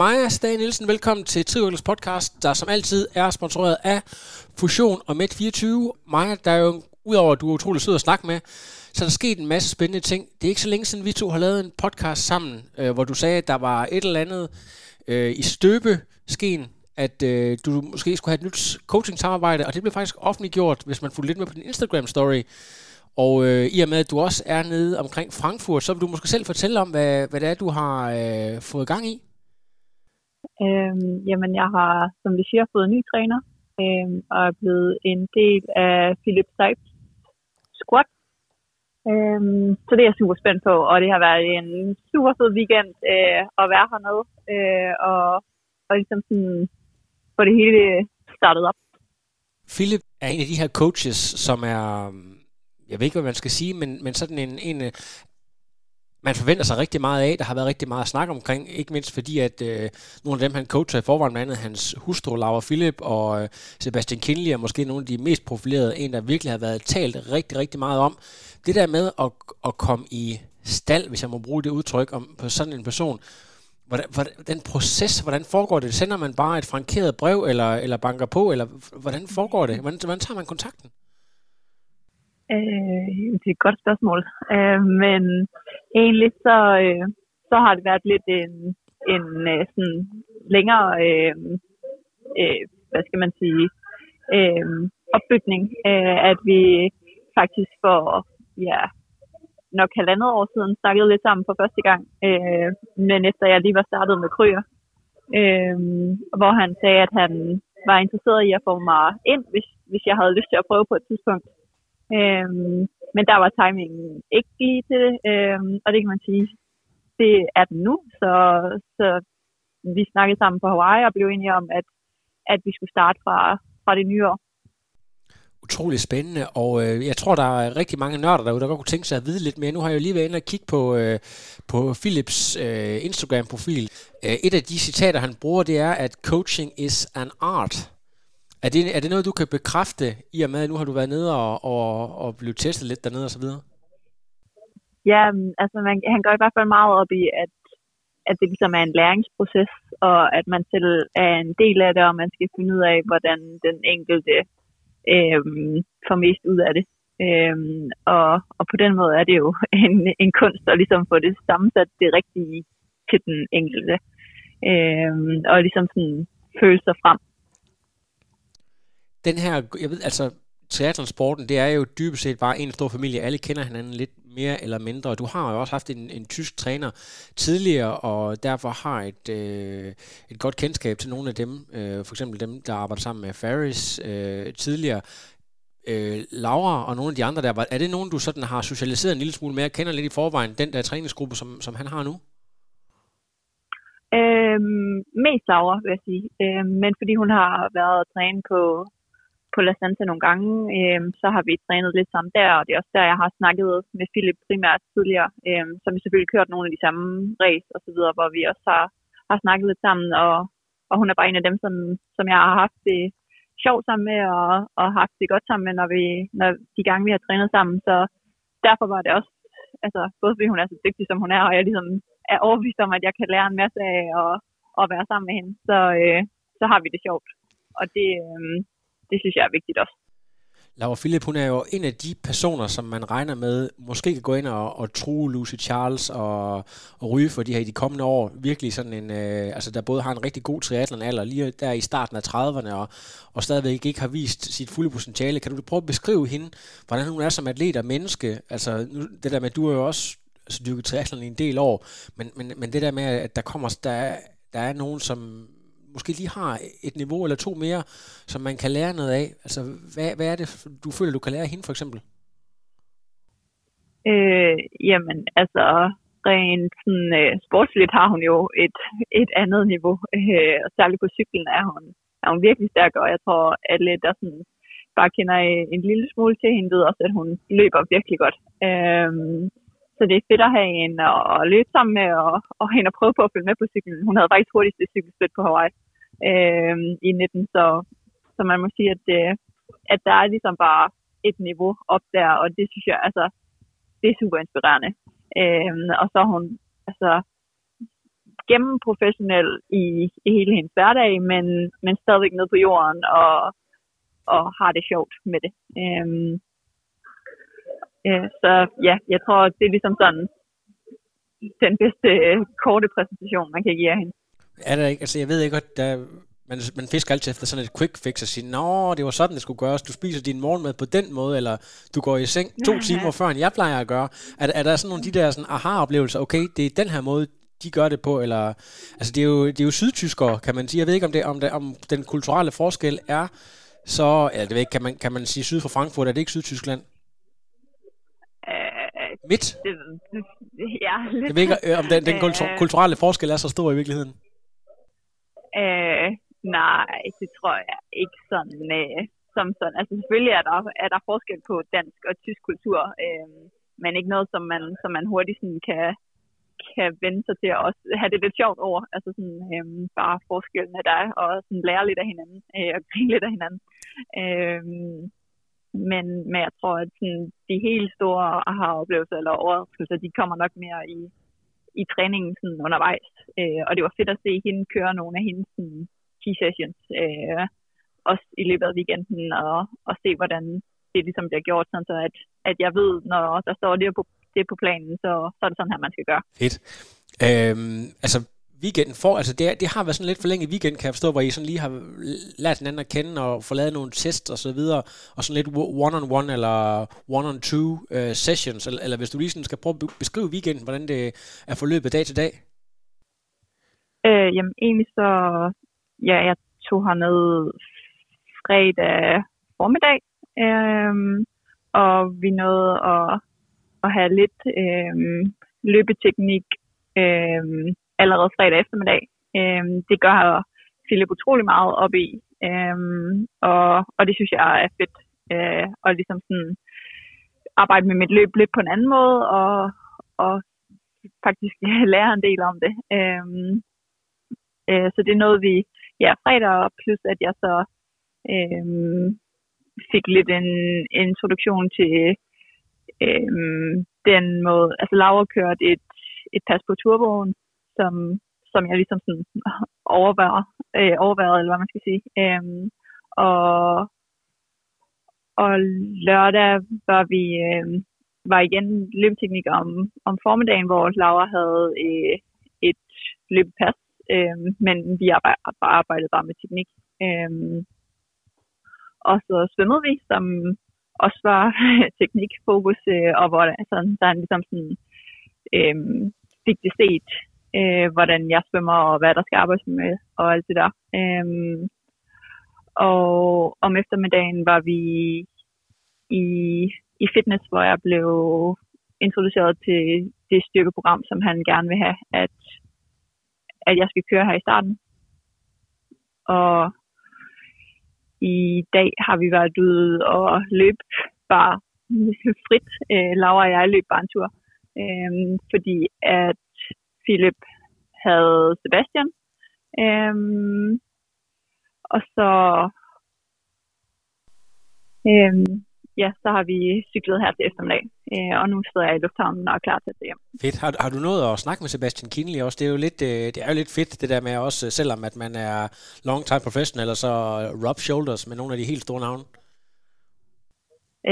Maja Stage Nielsen, velkommen til Trivøgels podcast, der som altid er sponsoreret af Fusion og Med24. Maja, der er jo, udover at du er utrolig sød at snakke med, så er der sket en masse spændende ting. Det er ikke så længe siden, vi to har lavet en podcast sammen, øh, hvor du sagde, at der var et eller andet øh, i støbeskeen, at øh, du måske skulle have et nyt coaching-samarbejde, og det blev faktisk offentliggjort, hvis man fulgte lidt med på din Instagram-story. Og øh, i og med, at du også er nede omkring Frankfurt, så vil du måske selv fortælle om, hvad, hvad det er, du har øh, fået gang i. Øhm, jamen, jeg har, som vi siger, fået en ny træner, øhm, og er blevet en del af Philip Seibs squad. Øhm, så det er jeg super spændt på, og det har været en super fed weekend øh, at være hernede, øh, og, og ligesom sådan få det hele startet op. Philip er en af de her coaches, som er, jeg ved ikke, hvad man skal sige, men, men sådan en, en man forventer sig rigtig meget af. Der har været rigtig meget snak omkring, ikke mindst fordi, at øh, nogle af dem, han coacher i forvejen, blandt andet hans hustru, Laura Philip og øh, Sebastian Kinley, er måske nogle af de mest profilerede, en, der virkelig har været talt rigtig, rigtig meget om. Det der med at, at komme i stald, hvis jeg må bruge det udtryk, om på sådan en person, hvordan, hvordan, den proces, hvordan foregår det? Sender man bare et frankeret brev, eller, eller banker på, eller hvordan foregår det? Hvordan, hvordan tager man kontakten? Øh, det er et godt spørgsmål. Øh, men egentlig så, øh, så har det været lidt en, en øh, sådan længere, øh, øh, hvad skal man sige, øh, opbygning, øh, at vi faktisk for ja, nok halvandet år siden snakkede lidt sammen for første gang, øh, men efter jeg lige var startet med kryer, øh, hvor han sagde, at han var interesseret i at få mig ind, hvis, hvis jeg havde lyst til at prøve på et tidspunkt. Øh, men der var timingen ikke lige til det, øh, og det kan man sige, det er den nu. Så, så vi snakkede sammen på Hawaii og blev enige om, at, at vi skulle starte fra, fra det nye år. Utrolig spændende, og øh, jeg tror, der er rigtig mange nørder derude, der godt kunne tænke sig at vide lidt mere. Nu har jeg jo lige været inde og kigge på, øh, på Philips øh, Instagram-profil. Øh, et af de citater, han bruger, det er, at coaching is an art. Er det, er det noget, du kan bekræfte, i og med, at nu har du været nede og, og, og blevet testet lidt dernede og så videre? Ja, altså man, han går i hvert fald meget op i, at, at det ligesom er en læringsproces, og at man selv er en del af det, og man skal finde ud af, hvordan den enkelte øhm, får mest ud af det. Øhm, og, og på den måde er det jo en, en kunst at ligesom få det sammensat det rigtige til den enkelte. Øhm, og ligesom sådan føle sig frem den her, jeg ved, altså, triathlonsporten, det er jo dybest set bare en stor familie. Alle kender hinanden lidt mere eller mindre. Du har jo også haft en, en tysk træner tidligere, og derfor har et, øh, et godt kendskab til nogle af dem. Øh, for eksempel dem, der arbejder sammen med Ferris øh, tidligere. Øh, Laura og nogle af de andre der, er det nogen, du sådan har socialiseret en lille smule mere, kender lidt i forvejen, den der træningsgruppe, som, som han har nu? Øhm, mest Laura, vil jeg sige. Øhm, men fordi hun har været trænet på på La Santa nogle gange, øh, så har vi trænet lidt sammen der, og det er også der, jeg har snakket med Philip primært tidligere, øh, som vi selvfølgelig kørt nogle af de samme race og så videre, hvor vi også har, har snakket lidt sammen, og, og hun er bare en af dem, som, som jeg har haft det sjovt sammen med, og, og haft det godt sammen med, når vi, når de gange, vi har trænet sammen, så derfor var det også, altså både fordi hun er så dygtig, som hun er, og jeg ligesom er overbevist om, at jeg kan lære en masse af at, at være sammen med hende, så, øh, så har vi det sjovt. Og det, øh, det synes jeg er vigtigt også. Laura Philip, hun er jo en af de personer, som man regner med, måske kan gå ind og, og true Lucy Charles og, og ryge for de her i de kommende år. Virkelig sådan en, øh, altså der både har en rigtig god triathlon alder, lige der i starten af 30'erne, og, og stadigvæk ikke har vist sit fulde potentiale. Kan du prøve at beskrive hende, hvordan hun er som atlet og menneske? Altså nu, det der med, at du har jo også altså, dyrket triathlon i en del år, men, men, men det der med, at der kommer, der, der er nogen, som måske lige har et niveau eller to mere, som man kan lære noget af? Altså, hvad, hvad er det, du føler, du kan lære af hende for eksempel? Øh, jamen, altså, rent sådan, øh, sportsligt har hun jo et, et andet niveau. Øh, og særligt på cyklen er hun, er hun virkelig stærk, og jeg tror, at alle, der sådan, bare kender en lille smule til hende, ved også, at hun løber virkelig godt. Øh, så det er fedt at have en og løbe sammen med, og, og hende at prøve på at følge med på cyklen. Hun havde faktisk hurtigste cykelstøt på Hawaii øh, i 19, så, så man må sige, at, det, at der er ligesom bare et niveau op der, og det synes jeg, altså, det er super inspirerende. Øh, og så er hun altså, gennem professionel i, i hele hendes hverdag, men, men stadigvæk nede på jorden og, og har det sjovt med det. Øh, øh, så ja, jeg tror, det er ligesom sådan den bedste øh, korte præsentation, man kan give af hende. Er der ikke, altså jeg ved ikke, at der, man, man fisker altid efter sådan et quick fix og siger, nå, det var sådan, det skulle gøres. Du spiser din morgenmad på den måde, eller du går i seng to ja, timer før, end jeg plejer at gøre. Er, er der sådan nogle af de der sådan aha-oplevelser, okay, det er den her måde, de gør det på, eller, altså det er jo, det er jo sydtyskere, kan man sige. Jeg ved ikke, om, det, om, det, om den kulturelle forskel er så, eller det ved ikke, kan man, kan man sige syd for Frankfurt, er det ikke Sydtyskland? Øh, Midt? Det, ja, lidt. Jeg ved ikke, øh, om den, den kultur, kulturelle forskel er så stor i virkeligheden. Øh, nej, det tror jeg ikke sådan øh, som sådan. Altså selvfølgelig er der, er der forskel på dansk og tysk kultur, øh, men ikke noget, som man, som man hurtigt sådan kan, kan vende sig til at også have det lidt sjovt over. Altså sådan øh, bare forskellene der er, og sådan lære lidt af hinanden, øh, og grine lidt af hinanden. Øh, men, men jeg tror, at sådan, de helt store aha-oplevelser eller overraskelser, de kommer nok mere i, i træningen sådan undervejs. Øh, og det var fedt at se hende køre nogle af hendes sådan, key sessions, øh, også i løbet af weekenden, og, og se, hvordan det ligesom bliver gjort, sådan så at, at jeg ved, når der står det på, det på planen, så, så er det sådan her, man skal gøre. Fedt. Øhm, altså, weekenden for, altså det, det har været sådan lidt forlænget weekend, kan jeg forstå, hvor I sådan lige har lært hinanden at kende og få lavet nogle tests og så videre, og sådan lidt one-on-one eller one-on-two uh, sessions, eller, eller hvis du lige sådan skal prøve at beskrive weekenden, hvordan det er forløbet dag til dag? Øh, jamen egentlig så, ja, jeg tog herned fredag formiddag, øh, og vi nåede at, at have lidt øh, løbeteknik, øh, allerede fredag eftermiddag. Øhm, det gør Philip utrolig meget op i, øhm, og, og det synes jeg er fedt. Øh, og ligesom sådan arbejde med mit løb lidt på en anden måde, og, og faktisk lære en del om det. Øhm, øh, så det er noget, vi ja, fredag, plus at jeg så øhm, fik lidt en, en introduktion til øhm, den måde, altså Laura kørte et, et pas på turboen, som, som jeg ligesom sådan overværer, øh, overværet, eller hvad man skal sige. Øhm, og, og lørdag var vi øh, var igen løbeteknik om, om formiddagen, hvor Laura havde øh, et løbepas, øh, men vi arbejdede, arbejdede bare med teknik. Øh, og så svømmede vi, som også var teknikfokus, øh, og hvor sådan der er ligesom sådan, øh, fik det set øh, hvordan jeg svømmer, og hvad der skal arbejdes med, og alt det der. Øhm, og om eftermiddagen var vi i, i fitness, hvor jeg blev introduceret til det styrkeprogram, som han gerne vil have, at, at jeg skal køre her i starten. Og i dag har vi været ude og løb bare frit. Øh, Laura og jeg løb bare en tur. Øh, fordi at Philip havde Sebastian. Øhm, og så øhm, ja, så har vi cyklet her til eftermiddag, øh, og nu sidder jeg i lufthavnen og er klar til at hjem. Fedt. Har, har du nået at snakke med Sebastian Kinley også? Det er jo lidt, øh, det er jo lidt fedt, det der med også, selvom at man er long time professional, så rub shoulders med nogle af de helt store navne.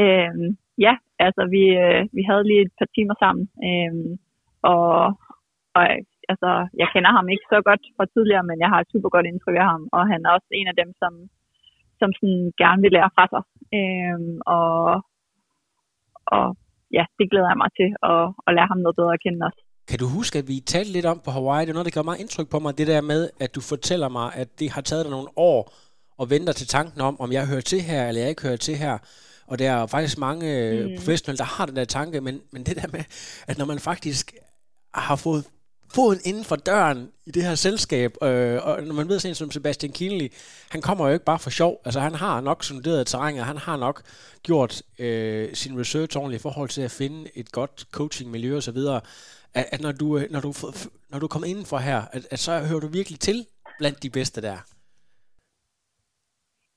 Øhm, ja, altså vi, øh, vi havde lige et par timer sammen, øhm, og og altså, jeg kender ham ikke så godt fra tidligere, men jeg har et super godt indtryk af ham, og han er også en af dem, som, som sådan gerne vil lære fra sig. Øhm, og, og ja, det glæder jeg mig til at, at lære ham noget bedre at kende også. Kan du huske, at vi talte lidt om på Hawaii? Det er noget, der gør meget indtryk på mig, det der med, at du fortæller mig, at det har taget dig nogle år og venter til tanken om, om jeg hører til her, eller jeg ikke hører til her. Og der er faktisk mange mm. professionelle, der har den der tanke, men, men det der med, at når man faktisk har fået foden inden for døren i det her selskab, øh, og når man ved sådan som Sebastian Kienle, han kommer jo ikke bare for sjov, altså han har nok sonderet terrænet, han har nok gjort øh, sin research ordentligt i forhold til at finde et godt coachingmiljø og så videre, at, at når, du, øh, når, du, når du kommer indenfor her, at, at så hører du virkelig til blandt de bedste der.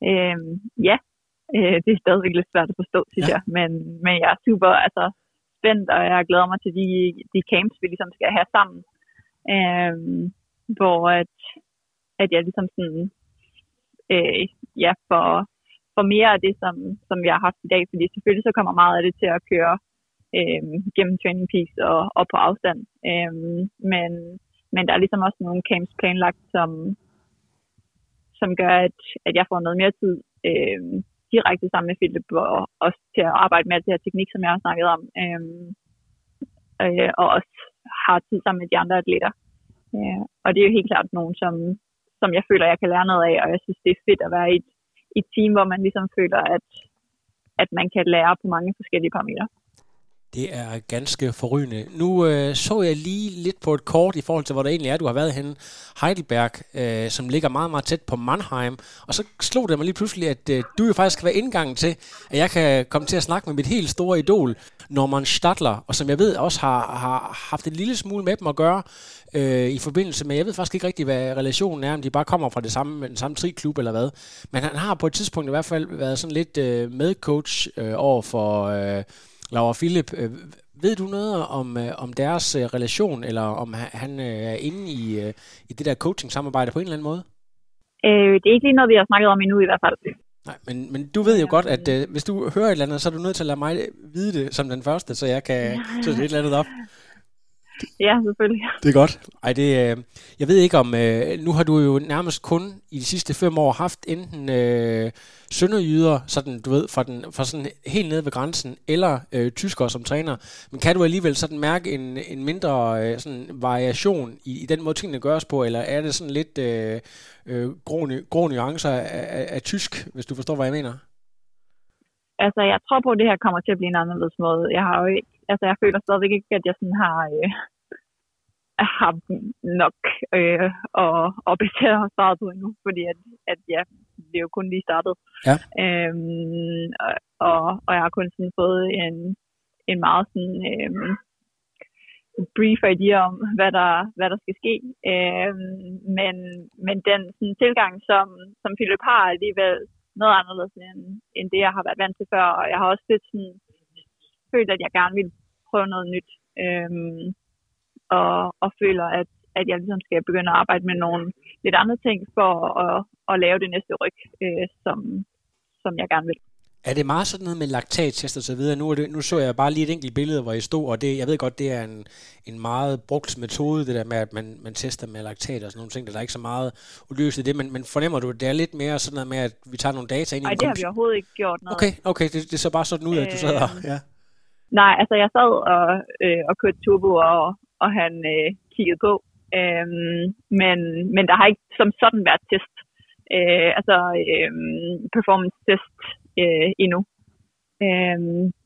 Øhm, ja, øh, det er stadigvæk lidt svært at forstå, synes ja. jeg, men, men jeg er super altså, spændt, og jeg glæder mig til de, de camps, vi ligesom skal have sammen øh, hvor at, at jeg ligesom sådan, øh, ja, for, for mere af det, som, som jeg har haft i dag, fordi selvfølgelig så kommer meget af det til at køre øh, gennem Training Peaks og, og på afstand. Øh, men, men der er ligesom også nogle camps planlagt, som, som gør, at, at jeg får noget mere tid øh, direkte sammen med Philip, og også til at arbejde med det her teknik, som jeg har snakket om. Øh, øh, og også har tid sammen med de andre atleter. Øh, og det er jo helt klart nogen, som, som jeg føler, jeg kan lære noget af, og jeg synes, det er fedt at være i et, et team, hvor man ligesom føler, at, at man kan lære på mange forskellige parametre. Det er ganske forrygende. Nu øh, så jeg lige lidt på et kort i forhold til, hvor det egentlig er, du har været henne. Heidelberg, øh, som ligger meget, meget tæt på Mannheim. Og så slog det mig lige pludselig, at øh, du jo faktisk kan være indgangen til, at jeg kan komme til at snakke med mit helt store idol, Norman Stadler, og som jeg ved også har, har haft en lille smule med dem at gøre øh, i forbindelse med, jeg ved faktisk ikke rigtig, hvad relationen er, om de bare kommer fra det samme, den samme triklub eller hvad. Men han har på et tidspunkt i hvert fald været sådan lidt øh, medcoach øh, over for... Øh, Laura Philip, øh, ved du noget om, øh, om deres øh, relation, eller om han er inde i, i det der coaching-samarbejde på en eller anden måde? Øh, det er ikke lige noget, vi har snakket om endnu i hvert fald. Nej, men, men du ved jo godt, at øh, hvis du hører et eller andet, så er du nødt til at lade mig vide det som den første, så jeg kan sætte et eller andet op. Ja, selvfølgelig. Det er godt. Ej, det, øh, jeg ved ikke om, øh, nu har du jo nærmest kun i de sidste fem år haft enten øh, sønderjyder, sådan, du ved, fra, den, fra sådan helt nede ved grænsen, eller øh, tyskere som træner. Men kan du alligevel sådan mærke en, en mindre øh, sådan variation i, i den måde, tingene gøres på, eller er det sådan lidt øh, øh, grå, grå nuancer af, af, af tysk, hvis du forstår, hvad jeg mener? Altså, jeg tror på, at det her kommer til at blive en anderledes måde. Jeg har jo ikke, altså, jeg føler stadigvæk ikke, at jeg sådan har, øh, har nok øh, og, og til at starte på endnu, fordi at, at ja, det er jo kun lige startet. Ja. Øhm, og, og jeg har kun sådan fået en, en meget sådan, øhm, brief idé om, hvad der, hvad der skal ske. Øhm, men, men den sådan, tilgang, som, som Philip har, alligevel noget anderledes end, end det, jeg har været vant til før. Og jeg har også lidt sådan, følt, at jeg gerne vil prøve noget nyt. Øhm, og, og føler, at, at jeg ligesom skal begynde at arbejde med nogle lidt andre ting for at, at lave det næste ryg, øh, som, som jeg gerne vil. Er det meget sådan noget med laktattest og så videre? Nu, er det, nu så jeg bare lige et enkelt billede, hvor I stod, og det, jeg ved godt, det er en, en meget brugt metode, det der med, at man, man tester med laktat og sådan nogle ting, der er ikke så meget uløst i det, men, men fornemmer du, at det er lidt mere sådan noget med, at vi tager nogle data ind i Nej, det har vi overhovedet ikke gjort noget. Okay, okay, det, det så bare sådan ud, at du sad her. Ja. Nej, altså jeg sad og, øh, og kørte turbo, og, og han øh, kiggede på. Øhm, men, men der har ikke som sådan været test, øh, altså øh, performance test øh, endnu. Øh,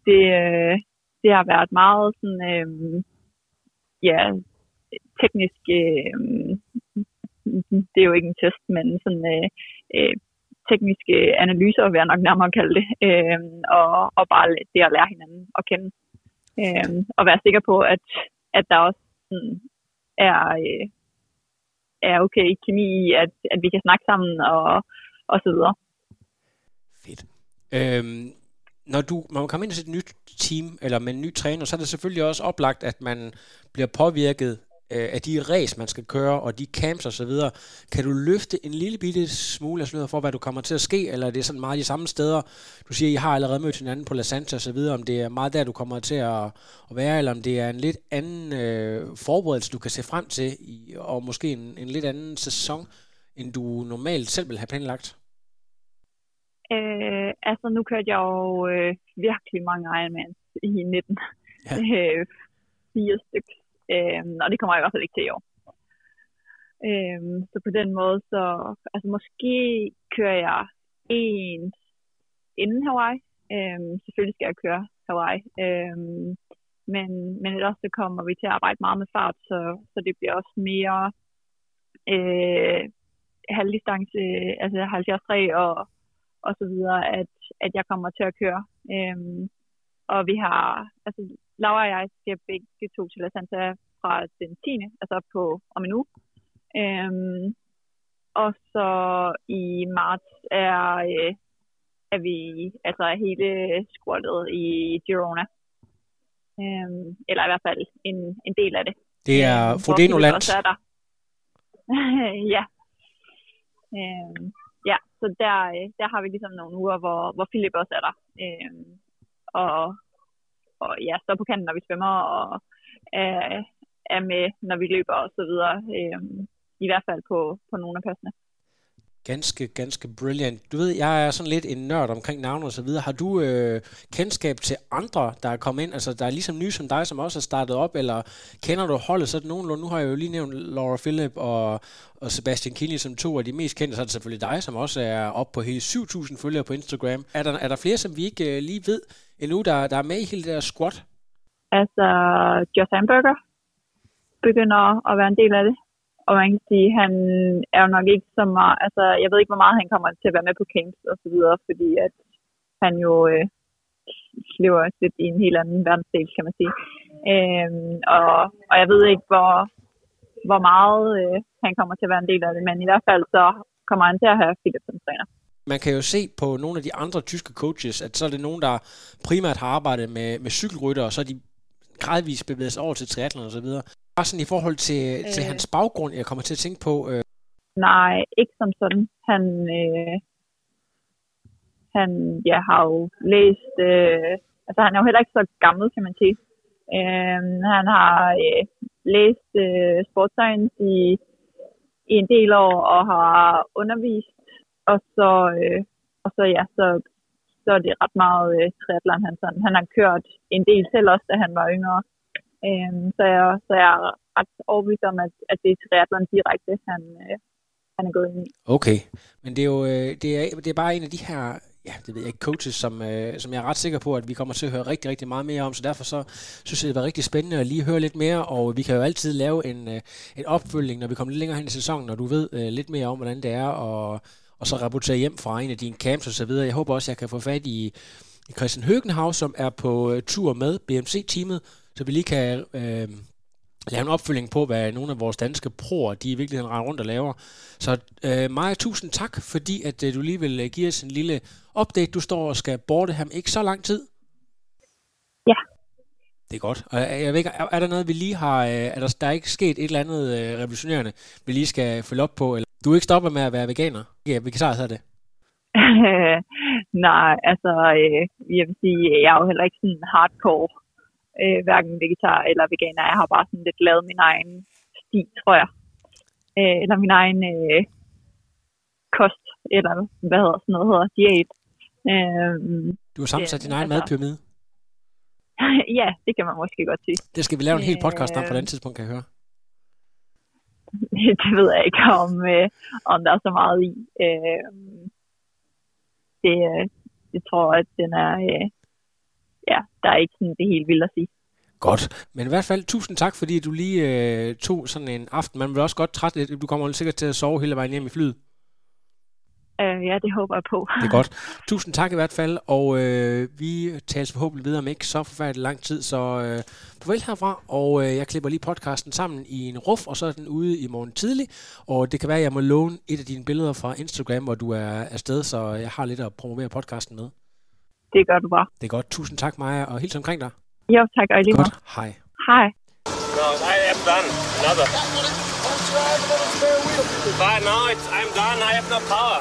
det, øh, det har været meget sådan, øh, ja, teknisk, øh, det er jo ikke en test, men sådan øh, øh, tekniske analyser, vil jeg nok nærmere kalde det, øh, og, og bare det at lære hinanden at kende. Øh, og være sikker på, at, at der også sådan, er, øh, er okay kemi i, at, at vi kan snakke sammen og, og så videre. Øhm, når du når man kommer ind til et nyt team, eller med en ny træner, så er det selvfølgelig også oplagt, at man bliver påvirket øh, af de ræs, man skal køre, og de camps osv., kan du løfte en lille bitte smule af sløret for, hvad du kommer til at ske, eller er det sådan meget de samme steder? Du siger, I har allerede mødt hinanden på La Santa osv., om det er meget der, du kommer til at, at være, eller om det er en lidt anden øh, forberedelse, du kan se frem til, i, og måske en, en lidt anden sæson, end du normalt selv vil have planlagt? Øh, altså, nu kørte jeg jo øh, virkelig mange Ironmans i 19. Ja. Øh, fire stykker Øhm, og det kommer jeg i hvert fald ikke til i år. Øhm, så på den måde, så altså måske kører jeg en inden Hawaii. Øhm, selvfølgelig skal jeg køre Hawaii. Øhm, men, men ellers så kommer vi til at arbejde meget med fart, så, så det bliver også mere øh, halvdistance, altså 73 og, og så videre, at, at jeg kommer til at køre. Øhm, og vi har, altså Laura og jeg skal begge to til Santa fra den 10. altså på om en uge. Øhm, og så i marts er, øh, er vi altså hele squattet i Girona. Øhm, eller i hvert fald en, en del af det. Det er Øhm, hvor Frodeno Philip Land. også er der. ja. Øhm, ja, så der, øh, der har vi ligesom nogle uger, hvor, hvor Philip også er der. Øh, og, og ja, står på kanten, når vi svømmer, og øh, er med, når vi løber og så videre. Øhm, I hvert fald på, på nogle af passene. Ganske, ganske brilliant. Du ved, jeg er sådan lidt en nørd omkring navne og så videre. Har du øh, kendskab til andre, der er kommet ind, altså der er ligesom nye som dig, som også er startet op, eller kender du holdet sådan nogenlunde? Nu har jeg jo lige nævnt Laura Philip og, og Sebastian Kinney som to af de mest kendte, så er det selvfølgelig dig, som også er op på hele 7.000 følgere på Instagram. Er der, er der flere, som vi ikke øh, lige ved endnu, der, der er med i hele det der squat? Altså, Josh Hamburger begynder at være en del af det. Og man kan sige, han er jo nok ikke så meget, altså jeg ved ikke, hvor meget han kommer til at være med på camps og så videre, fordi at han jo øh, lever lidt i en helt anden verdensdel, kan man sige. Øhm, og, og jeg ved ikke, hvor, hvor meget øh, han kommer til at være en del af det, men i hvert fald så kommer han til at have Philip som træner. Man kan jo se på nogle af de andre tyske coaches, at så er det nogen, der primært har arbejdet med, med cykelrytter, og så er de gradvist bevæget sig over til triathlon og så videre. Bare sådan i forhold til, øh. til hans baggrund, jeg kommer til at tænke på, øh, Nej, ikke som sådan. Han, øh, han ja, har jo læst, øh, altså han er jo heller ikke så gammel, kan man sige. Øh, han har øh, læst øh, sportsscience i, i en del år og har undervist, og så, øh, og så ja, så, så er det ret meget øh, triathlon. Han, sådan, han har kørt en del selv også, da han var yngre. Øh, så, jeg, så jeg er ret overbevist om, at, at det er triathlon direkte, han, øh, han er gået ind i. Okay, men det er jo øh, det er, det er bare en af de her, ja, det ved jeg ikke, coaches, som, øh, som jeg er ret sikker på, at vi kommer til at høre rigtig, rigtig meget mere om, så derfor så synes jeg, det var rigtig spændende at lige høre lidt mere, og vi kan jo altid lave en, øh, en opfølging, når vi kommer lidt længere hen i sæsonen, når du ved øh, lidt mere om, hvordan det er, og, og så rapportere hjem fra en af dine camps og så videre. Jeg håber også, jeg kan få fat i, i Christian Høgenhav, som er på øh, tur med BMC-teamet, så vi lige kan øh, lave en opfølging på, hvad nogle af vores danske proer, de i virkeligheden render rundt og laver. Så øh, Maja, tusind tak, fordi at øh, du lige vil øh, give os en lille update. Du står og skal borte ham ikke så lang tid. Ja. Det er godt. Og jeg, jeg ved ikke, er, er der noget, vi lige har... Øh, er der, der er ikke sket et eller andet øh, revolutionerende, vi lige skal følge op på? Eller, du er ikke stoppet med at være veganer? Ja, vegetar hedder det. Nej, altså, øh, jeg vil sige, jeg er jo heller ikke sådan hardcore, øh, hverken vegetar eller veganer. Jeg har bare sådan lidt lavet min egen sti, tror jeg. Øh, eller min egen øh, kost, eller hvad hedder sådan noget hedder, diæt. Øh, Du har sammensat din egen altså- madpyramide. ja, det kan man måske godt sige. Det skal vi lave en hel podcast om på et Øh, andet tidspunkt, kan jeg høre. det ved jeg ikke, om, øh, om der er så meget i. Øh, det, øh, jeg tror, at den er... Øh, ja, der er ikke sådan det helt vildt at sige. Godt. Men i hvert fald tusind tak, fordi du lige øh, tog sådan en aften. Man vil også godt træt lidt. Du kommer sikkert til at sove hele vejen hjem i flyet. Øh, ja, det håber jeg på. Det er godt. Tusind tak i hvert fald, og øh, vi tales forhåbentlig videre om ikke så forfærdeligt lang tid, så øh, farvel herfra, og øh, jeg klipper lige podcasten sammen i en ruf, og så er den ude i morgen tidlig, og det kan være, at jeg må låne et af dine billeder fra Instagram, hvor du er afsted, så jeg har lidt at promovere podcasten med. Det gør du bare. Det er godt. Tusind tak, Maja, og hils omkring dig. Jo, tak, og lige. Godt. Hej. Hej. No, I am done. Another. But no, it's, I'm done. I have no power.